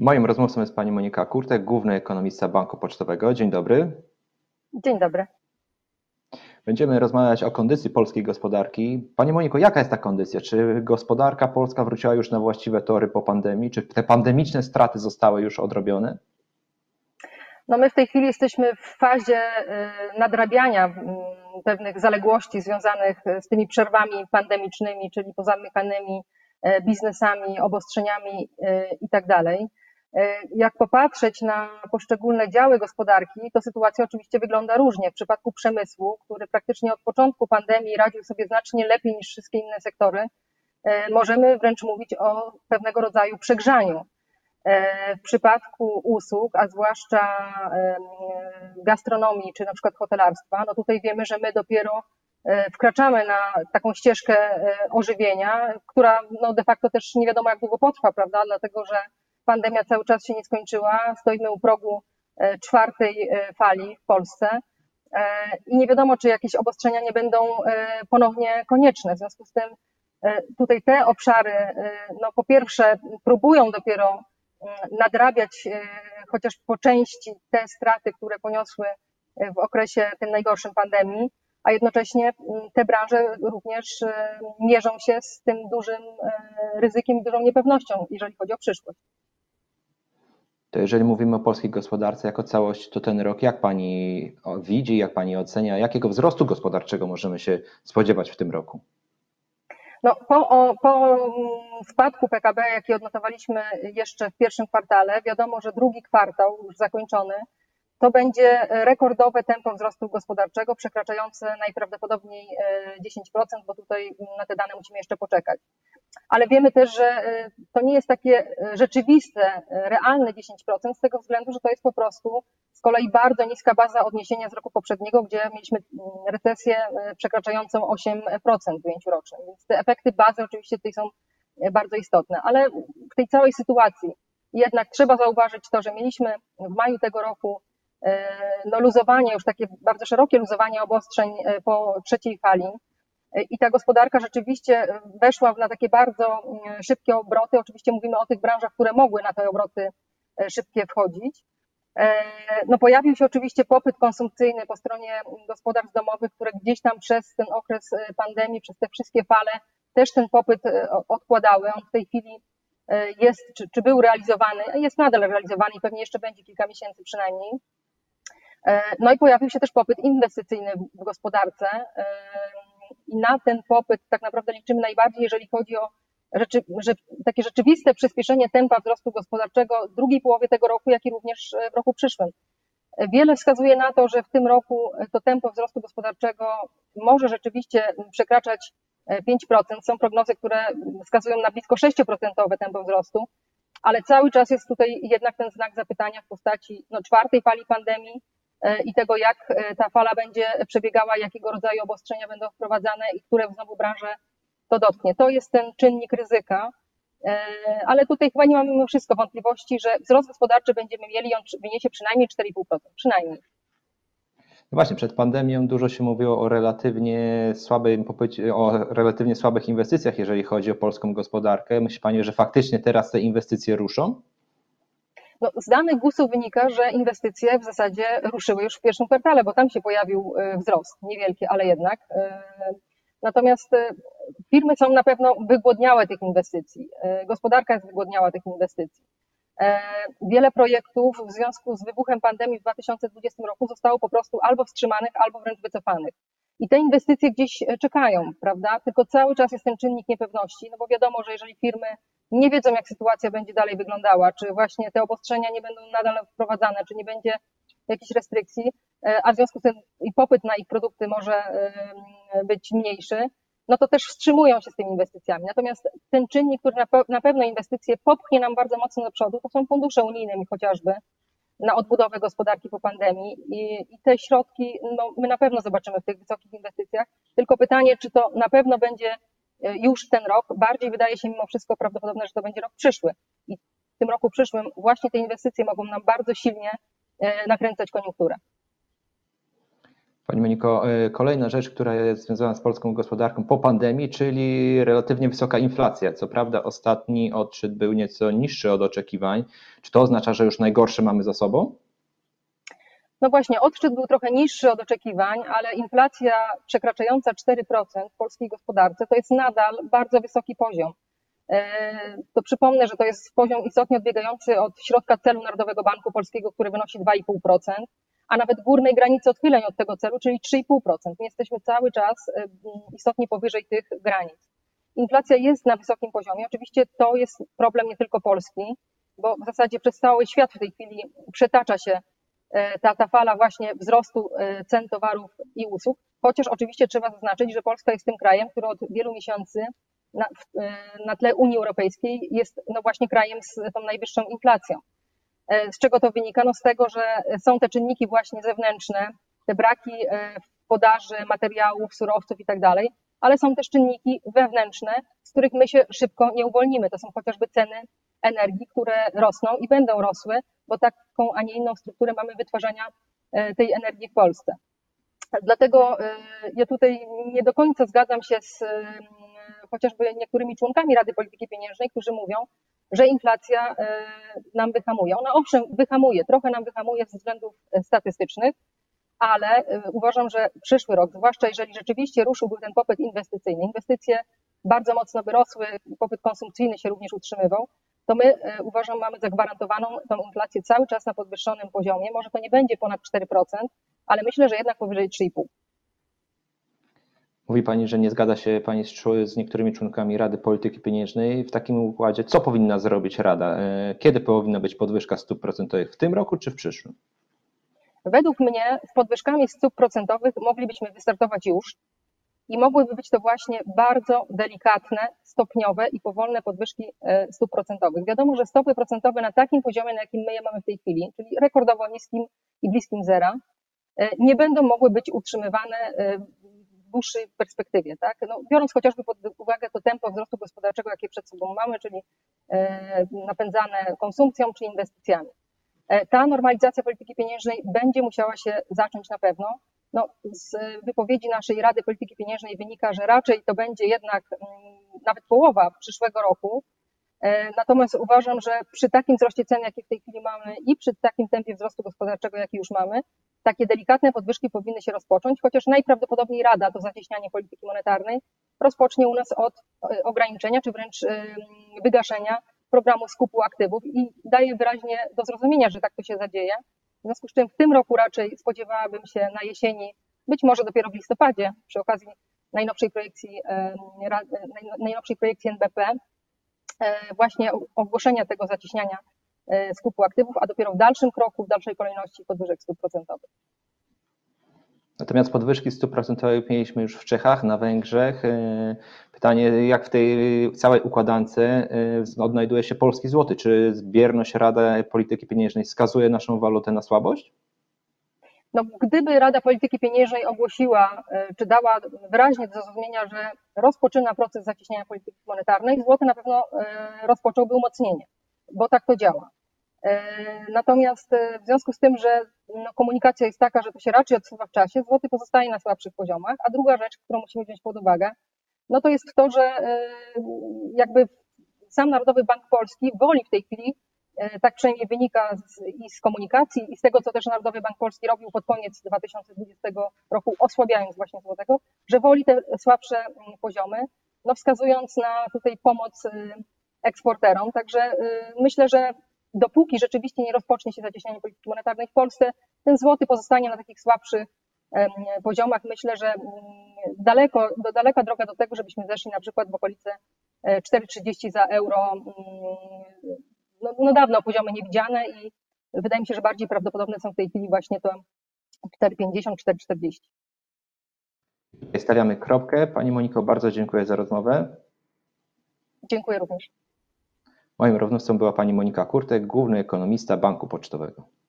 Moim rozmówcą jest pani Monika Kurtek, główny ekonomista Banku Pocztowego. Dzień dobry. Dzień dobry. Będziemy rozmawiać o kondycji polskiej gospodarki. Pani Moniko, jaka jest ta kondycja? Czy gospodarka polska wróciła już na właściwe tory po pandemii? Czy te pandemiczne straty zostały już odrobione? No my w tej chwili jesteśmy w fazie y, nadrabiania mm, pewnych zaległości związanych z tymi przerwami pandemicznymi, czyli pozamykanymi y, biznesami, obostrzeniami y, i tak dalej. Jak popatrzeć na poszczególne działy gospodarki, to sytuacja oczywiście wygląda różnie. W przypadku przemysłu, który praktycznie od początku pandemii radził sobie znacznie lepiej niż wszystkie inne sektory, możemy wręcz mówić o pewnego rodzaju przegrzaniu. E, w przypadku usług, a zwłaszcza gastronomii czy na przykład hotelarstwa, no tutaj wiemy, że my dopiero e, wkraczamy na taką ścieżkę e, ożywienia, która no de facto też nie wiadomo jak długo potrwa, prawda? Dlatego, że pandemia cały czas się nie skończyła, stoimy u progu czwartej fali w Polsce i nie wiadomo, czy jakieś obostrzenia nie będą ponownie konieczne. W związku z tym tutaj te obszary, no po pierwsze próbują dopiero nadrabiać e, chociaż po części te straty, które poniosły e, w okresie tym najgorszym pandemii, a jednocześnie te branże również e, mierzą się z tym dużym ryzykiem dużą niepewnością, jeżeli chodzi o przyszłość. To jeżeli mówimy o polskiej gospodarce jako całość, to ten rok jak Pani widzi, jak Pani ocenia, jakiego wzrostu gospodarczego możemy się spodziewać w tym roku? No, po, po spadku PKB, jaki odnotowaliśmy jeszcze w pierwszym kwartale, wiadomo, że drugi kwartał już zakończony, to będzie rekordowe tempo wzrostu gospodarczego, przekraczające najprawdopodobniej 10%, e, bo tutaj na te dane musimy jeszcze poczekać. Ale wiemy też, że e, to nie jest takie e, rzeczywiste, realne 10%, z tego względu, że to jest po prostu z kolei bardzo niska baza odniesienia z roku poprzedniego, gdzie mieliśmy mm, recesję e, przekraczającą 8% w ujęciu rocznym. Więc te efekty bazy oczywiście tutaj są e, bardzo istotne. Ale w tej całej sytuacji jednak trzeba zauważyć to, że mieliśmy w maju tego roku e, no, luzowanie, już takie bardzo szerokie luzowanie obostrzeń po trzeciej fali. I ta gospodarka rzeczywiście weszła na takie bardzo mm, szybkie obroty. Oczywiście mówimy o tych branżach, które mogły na te obroty szybkie wchodzić. E, no pojawił się oczywiście popyt konsumpcyjny po stronie gospodarstw domowych, które gdzieś tam przez ten okres e, pandemii, przez te wszystkie fale też ten popyt e, odkładały. On w tej chwili jest, czy, czy był realizowany, jest nadal realizowany i pewnie jeszcze będzie kilka miesięcy przynajmniej. No i pojawił się też popyt inwestycyjny w gospodarce i na ten popyt tak naprawdę liczymy najbardziej, jeżeli chodzi o rzeczy, że, takie rzeczywiste przyspieszenie tempa wzrostu gospodarczego w drugiej połowie tego roku, jak i również w roku przyszłym. Wiele wskazuje na to, że w tym roku to tempo wzrostu gospodarczego może rzeczywiście przekraczać 5%. Są prognozy, które wskazują na blisko 6% tempo wzrostu, ale cały czas jest tutaj jednak ten znak zapytania w postaci no, czwartej fali pandemii e, i tego, jak e, ta fala będzie przebiegała, jakiego rodzaju obostrzenia będą wprowadzane i które znowu branże to dotknie. To jest ten czynnik ryzyka, e, ale tutaj chyba nie mamy mimo wszystko wątpliwości, że wzrost gospodarczy będziemy mieli, on wyniesie przynajmniej 4,5%, przynajmniej. No właśnie, przed pandemią dużo się mówiło o relatywnie słabym o relatywnie słabych inwestycjach, jeżeli chodzi o polską gospodarkę. Myśli Pani, że faktycznie teraz te inwestycje ruszą? No, z danych GUS-u wynika, że inwestycje w zasadzie ruszyły już w pierwszym kwartale, bo tam się pojawił e, wzrost, niewielki, ale jednak. E, natomiast firmy są na pewno wygłodniałe tych inwestycji, gospodarka jest wygłodniała tych inwestycji. E, wiele projektów w związku z wybuchem pandemii w 2020 roku zostało po prostu albo wstrzymanych, albo wręcz wycofanych. I te inwestycje gdzieś e, czekają, prawda? Tylko cały czas jest ten czynnik niepewności, no bo wiadomo, że jeżeli firmy nie wiedzą, jak sytuacja będzie dalej wyglądała, czy właśnie te obostrzenia nie będą nadal wprowadzane, czy nie będzie jakichś restrykcji, a w związku z tym i popyt na ich produkty może być mniejszy, no to też wstrzymują się z tymi inwestycjami. Natomiast ten czynnik, który na pewno inwestycje popchnie nam bardzo mocno do przodu, to są fundusze unijne chociażby na odbudowę gospodarki po pandemii i, i te środki no, my na pewno zobaczymy w tych wysokich inwestycjach. Tylko pytanie, czy to na pewno będzie e, już ten rok, bardziej wydaje się mimo wszystko prawdopodobne, że to będzie rok przyszły. I w tym roku przyszłym właśnie te inwestycje mogą nam bardzo silnie e, nakręcać koniunkturę. Pani Moniko, e, kolejna rzecz, która jest związana z polską gospodarką po pandemii, czyli relatywnie wysoka inflacja. Co prawda ostatni odczyt był nieco niższy od oczekiwań. Czy to oznacza, że już najgorsze mamy za sobą? No właśnie, odczyt był trochę niższy od oczekiwań, ale inflacja przekraczająca 4% w polskiej gospodarce to jest nadal bardzo wysoki poziom. E, to przypomnę, że to jest poziom istotnie odbiegający od środka celu Narodowego Banku Polskiego, który wynosi 2,5%, a nawet górnej granicy odchyleń od tego celu, czyli 3,5%. My jesteśmy cały czas e, istotnie powyżej tych granic. Inflacja jest na wysokim poziomie. Oczywiście to jest problem nie tylko Polski, bo w zasadzie przez cały świat w tej chwili przetacza się ta, ta fala właśnie wzrostu cen towarów i usług, chociaż oczywiście trzeba zaznaczyć, że Polska jest tym krajem, który od wielu miesięcy na, e, na tle Unii Europejskiej jest no właśnie krajem z tą najwyższą inflacją. E, z czego to wynika? No z tego, że są te czynniki właśnie zewnętrzne, te braki e, w podaży materiałów, surowców i tak dalej, ale są też czynniki wewnętrzne, z których my się szybko nie uwolnimy. To są chociażby ceny energii, które rosną i będą rosły, bo taką, a nie inną strukturę mamy wytwarzania tej energii w Polsce. Dlatego ja tutaj nie do końca zgadzam się z chociażby niektórymi członkami Rady Polityki Pieniężnej, którzy mówią, że inflacja e, nam wyhamuje. Ona owszem wyhamuje, trochę nam wyhamuje ze względów e, statystycznych, ale e, uważam, że przyszły rok, zwłaszcza jeżeli rzeczywiście ruszyłby ten popyt inwestycyjny, inwestycje bardzo mocno wyrosły, popyt konsumpcyjny się również utrzymywał, to my uważam, mamy zagwarantowaną tą inflację cały czas na podwyższonym poziomie. Może to nie będzie ponad 4%, ale myślę, że jednak powyżej 3,5%. Mówi Pani, że nie zgadza się Pani z, z, niektórymi członkami Rady Polityki Pieniężnej. W takim układzie, co powinna zrobić Rada? E, kiedy powinna być podwyżka stóp procentowych? W tym roku czy w przyszłym? Według mnie z podwyżkami stóp procentowych moglibyśmy wystartować już i mogłyby być to właśnie bardzo delikatne, stopniowe i powolne podwyżki e, stóp procentowych. Wiadomo, że stopy procentowe na takim poziomie, na jakim my je mamy w tej chwili, czyli rekordowo niskim i bliskim zera, e, nie będą mogły być utrzymywane dłuższej perspektywie. Tak? No, biorąc chociażby pod uwagę to tempo wzrostu gospodarczego, jakie przed sobą mamy, czyli e, napędzane konsumpcją czy inwestycjami. E, ta normalizacja polityki pieniężnej będzie musiała się zacząć na pewno. No, z wypowiedzi naszej Rady Polityki Pieniężnej wynika, że raczej to będzie jednak mm, nawet połowa przyszłego roku. E, natomiast uważam, że przy takim wzroście cen, jaki w tej chwili mamy i przy takim tempie wzrostu gospodarczego, jaki już mamy, takie delikatne podwyżki powinny się rozpocząć, chociaż najprawdopodobniej Rada do zacieśniania polityki monetarnej rozpocznie u nas od e, ograniczenia czy wręcz e, wygaszenia programu skupu aktywów i daje wyraźnie do zrozumienia, że tak to się zadzieje. W związku z czym w tym roku raczej spodziewałabym się na jesieni, być może dopiero w listopadzie, przy okazji najnowszej projekcji, e, najnowszej projekcji NBP, właśnie ogłoszenia tego zacieśniania E, skupu aktywów, a dopiero w dalszym kroku, w dalszej kolejności podwyżek stóp procentowych. Natomiast podwyżki stóp procentowych mieliśmy już w Czechach, na Węgrzech. E, pytanie, jak w tej całej układance e, odnajduje się polski złoty? Czy zbierność Rada Polityki Pieniężnej skazuje naszą walutę na słabość? No, gdyby Rada Polityki Pieniężnej ogłosiła, czy dała wyraźnie do zrozumienia, że rozpoczyna proces zacieśniania polityki monetarnej, złoty na pewno rozpocząłby umocnienie, bo tak to działa. E, natomiast e, w związku z tym, że no, komunikacja jest taka, że to się raczej odsuwa w czasie, złoty pozostaje na słabszych poziomach, a druga rzecz, którą musimy wziąć pod uwagę, no to jest to, że e, jakby sam Narodowy Bank Polski woli w tej chwili, tak przynajmniej wynika z, i z komunikacji, i z tego, co też Narodowy Bank Polski robił pod koniec 2020 roku, osłabiając właśnie złotego, że woli te słabsze mm, poziomy, no wskazując na tutaj pomoc eksporterom. Także myślę, że dopóki rzeczywiście nie rozpocznie się zacieśnianie polityki monetarnej w Polsce, ten złoty pozostanie na takich słabszych poziomach. Myślę, że mm, daleko, do, daleka droga do tego, żebyśmy zeszli na przykład w okolice 4,30 e, za euro. Mm, no, no dawno poziomy niewidziane i wydaje mi się, że bardziej prawdopodobne są w tej chwili właśnie to 4,50, 4,40. Stawiamy kropkę. Pani Moniko, bardzo dziękuję za rozmowę. Dziękuję również. Moim rozmówcą była pani Monika Kurtek, główny ekonomista Banku Pocztowego.